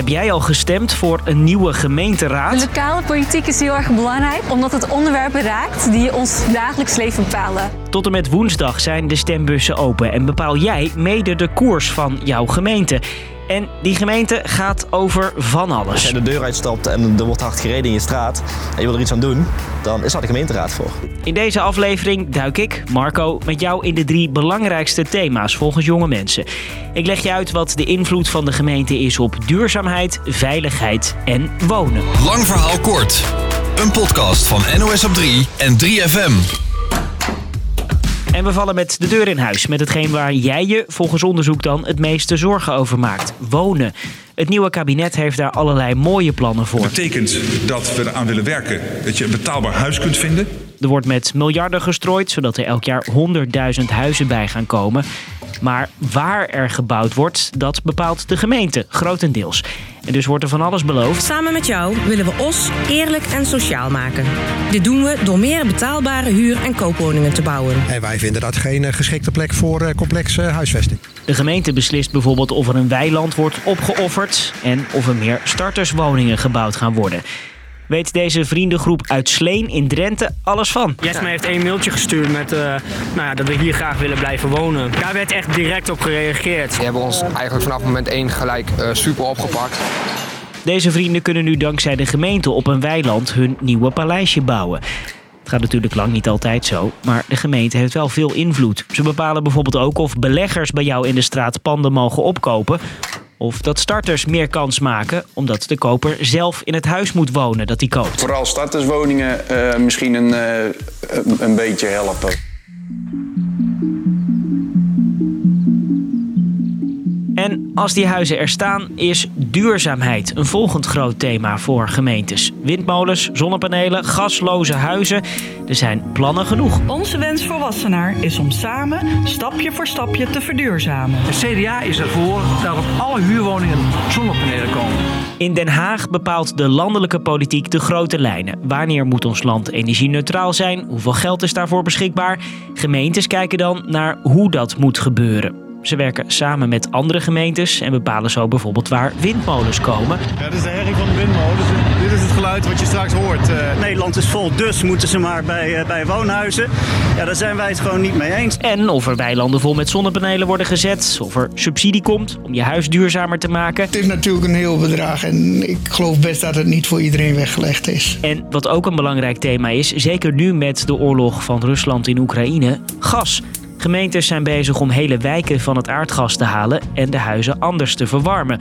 Heb jij al gestemd voor een nieuwe gemeenteraad? Lokale politiek is heel erg belangrijk omdat het onderwerpen raakt die ons dagelijks leven bepalen. Tot en met woensdag zijn de stembussen open en bepaal jij mede de koers van jouw gemeente. En die gemeente gaat over van alles. Als jij de deur uitstapt en er wordt hard gereden in je straat en je wil er iets aan doen, dan is daar de gemeenteraad voor. In deze aflevering duik ik, Marco, met jou in de drie belangrijkste thema's volgens jonge mensen. Ik leg je uit wat de invloed van de gemeente is op duurzaamheid, veiligheid en wonen. Lang verhaal kort. Een podcast van NOS op 3 en 3FM. En we vallen met de deur in huis met hetgeen waar jij je volgens onderzoek dan het meeste zorgen over maakt: wonen. Het nieuwe kabinet heeft daar allerlei mooie plannen voor. Dat betekent dat we eraan willen werken dat je een betaalbaar huis kunt vinden. Er wordt met miljarden gestrooid, zodat er elk jaar 100.000 huizen bij gaan komen. Maar waar er gebouwd wordt, dat bepaalt de gemeente, grotendeels. En dus wordt er van alles beloofd. Samen met jou willen we Os eerlijk en sociaal maken. Dit doen we door meer betaalbare huur- en koopwoningen te bouwen. En wij vinden dat geen eh, geschikte plek voor eh, complexe huisvesting. De gemeente beslist bijvoorbeeld of er een weiland wordt opgeofferd en of er meer starterswoningen gebouwd gaan worden. Weet deze vriendengroep uit Sleen in Drenthe alles van. Jesme heeft één mailtje gestuurd met uh, nou ja, dat we hier graag willen blijven wonen. Daar werd echt direct op gereageerd. Die hebben ons eigenlijk vanaf moment één gelijk uh, super opgepakt. Deze vrienden kunnen nu dankzij de gemeente op een weiland hun nieuwe paleisje bouwen. Het gaat natuurlijk lang niet altijd zo, maar de gemeente heeft wel veel invloed. Ze bepalen bijvoorbeeld ook of beleggers bij jou in de straat panden mogen opkopen of dat starters meer kans maken omdat de koper zelf in het huis moet wonen dat hij koopt. Vooral starterswoningen uh, misschien een, uh, een beetje helpen. Als die huizen er staan, is duurzaamheid een volgend groot thema voor gemeentes. Windmolens, zonnepanelen, gasloze huizen. Er zijn plannen genoeg. Onze wens voor Wassenaar is om samen, stapje voor stapje, te verduurzamen. De CDA is ervoor dat op alle huurwoningen zonnepanelen komen. In Den Haag bepaalt de landelijke politiek de grote lijnen. Wanneer moet ons land energie-neutraal zijn? Hoeveel geld is daarvoor beschikbaar? Gemeentes kijken dan naar hoe dat moet gebeuren. Ze werken samen met andere gemeentes en bepalen zo bijvoorbeeld waar windmolens komen. Ja, dit is de herrie van de windmolen. Dus dit is het geluid wat je straks hoort. Uh... Nederland is vol, dus moeten ze maar bij, uh, bij woonhuizen. Ja, daar zijn wij het gewoon niet mee eens. En of er weilanden vol met zonnepanelen worden gezet. Of er subsidie komt om je huis duurzamer te maken. Het is natuurlijk een heel bedrag en ik geloof best dat het niet voor iedereen weggelegd is. En wat ook een belangrijk thema is, zeker nu met de oorlog van Rusland in Oekraïne, gas. Gemeentes zijn bezig om hele wijken van het aardgas te halen en de huizen anders te verwarmen.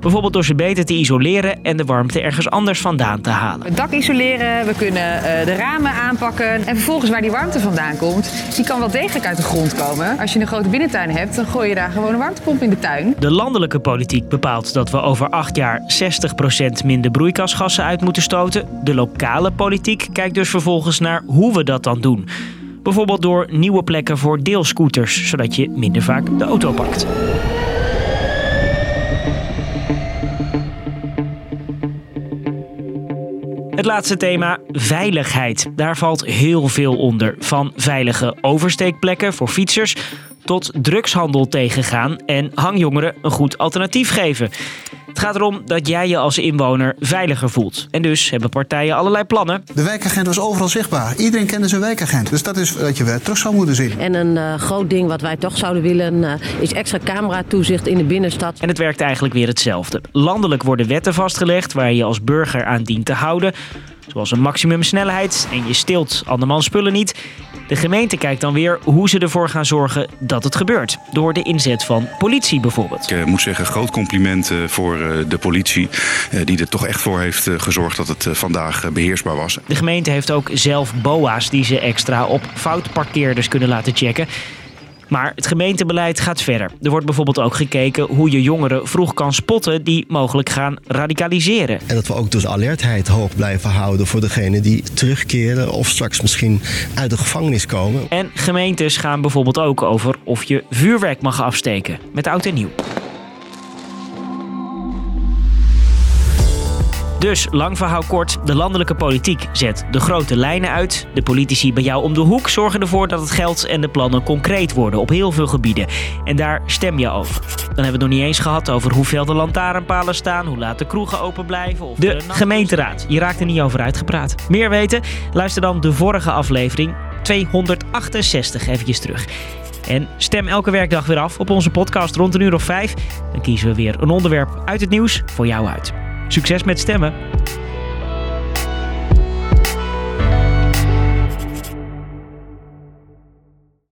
Bijvoorbeeld door ze beter te isoleren en de warmte ergens anders vandaan te halen. Het dak isoleren, we kunnen uh, de ramen aanpakken. En vervolgens waar die warmte vandaan komt, die kan wel degelijk uit de grond komen. Als je een grote binnentuin hebt, dan gooi je daar gewoon een warmtepomp in de tuin. De landelijke politiek bepaalt dat we over acht jaar 60% minder broeikasgassen uit moeten stoten. De lokale politiek kijkt dus vervolgens naar hoe we dat dan doen. Bijvoorbeeld door nieuwe plekken voor deelscooters, zodat je minder vaak de auto pakt. Het laatste thema, veiligheid. Daar valt heel veel onder. Van veilige oversteekplekken voor fietsers tot drugshandel tegengaan en hangjongeren een goed alternatief geven. Het gaat erom dat jij je als inwoner veiliger voelt. En dus hebben partijen allerlei plannen. De wijkagent was overal zichtbaar. Iedereen kende zijn wijkagent. Dus dat is wat je weer terug zou moeten zien. En een uh, groot ding wat wij toch zouden willen uh, is extra cameratoezicht in de binnenstad. En het werkt eigenlijk weer hetzelfde. Landelijk worden wetten vastgelegd waar je als burger aan dient te houden. Zoals een maximumsnelheid en je stilt andermans spullen niet. De gemeente kijkt dan weer hoe ze ervoor gaan zorgen dat het gebeurt. Door de inzet van politie bijvoorbeeld. Ik uh, moet zeggen, groot compliment uh, voor uh, de politie. die er toch echt voor heeft gezorgd dat het vandaag beheersbaar was. De gemeente heeft ook zelf BOA's die ze extra op foutparkeerders kunnen laten checken. Maar het gemeentebeleid gaat verder. Er wordt bijvoorbeeld ook gekeken hoe je jongeren vroeg kan spotten die mogelijk gaan radicaliseren. En dat we ook dus alertheid hoog blijven houden voor degenen die terugkeren of straks misschien uit de gevangenis komen. En gemeentes gaan bijvoorbeeld ook over of je vuurwerk mag afsteken met oud en nieuw. Dus, lang verhaal kort, de landelijke politiek zet de grote lijnen uit. De politici bij jou om de hoek zorgen ervoor dat het geld en de plannen concreet worden op heel veel gebieden. En daar stem je over. Dan hebben we het nog niet eens gehad over hoeveel de lantaarnpalen staan, hoe laat de kroegen open blijven. Of de gemeenteraad. Je raakt er niet over uitgepraat. Meer weten? Luister dan de vorige aflevering 268 eventjes terug. En stem elke werkdag weer af op onze podcast rond een uur of vijf. Dan kiezen we weer een onderwerp uit het nieuws voor jou uit. Succes met stemmen!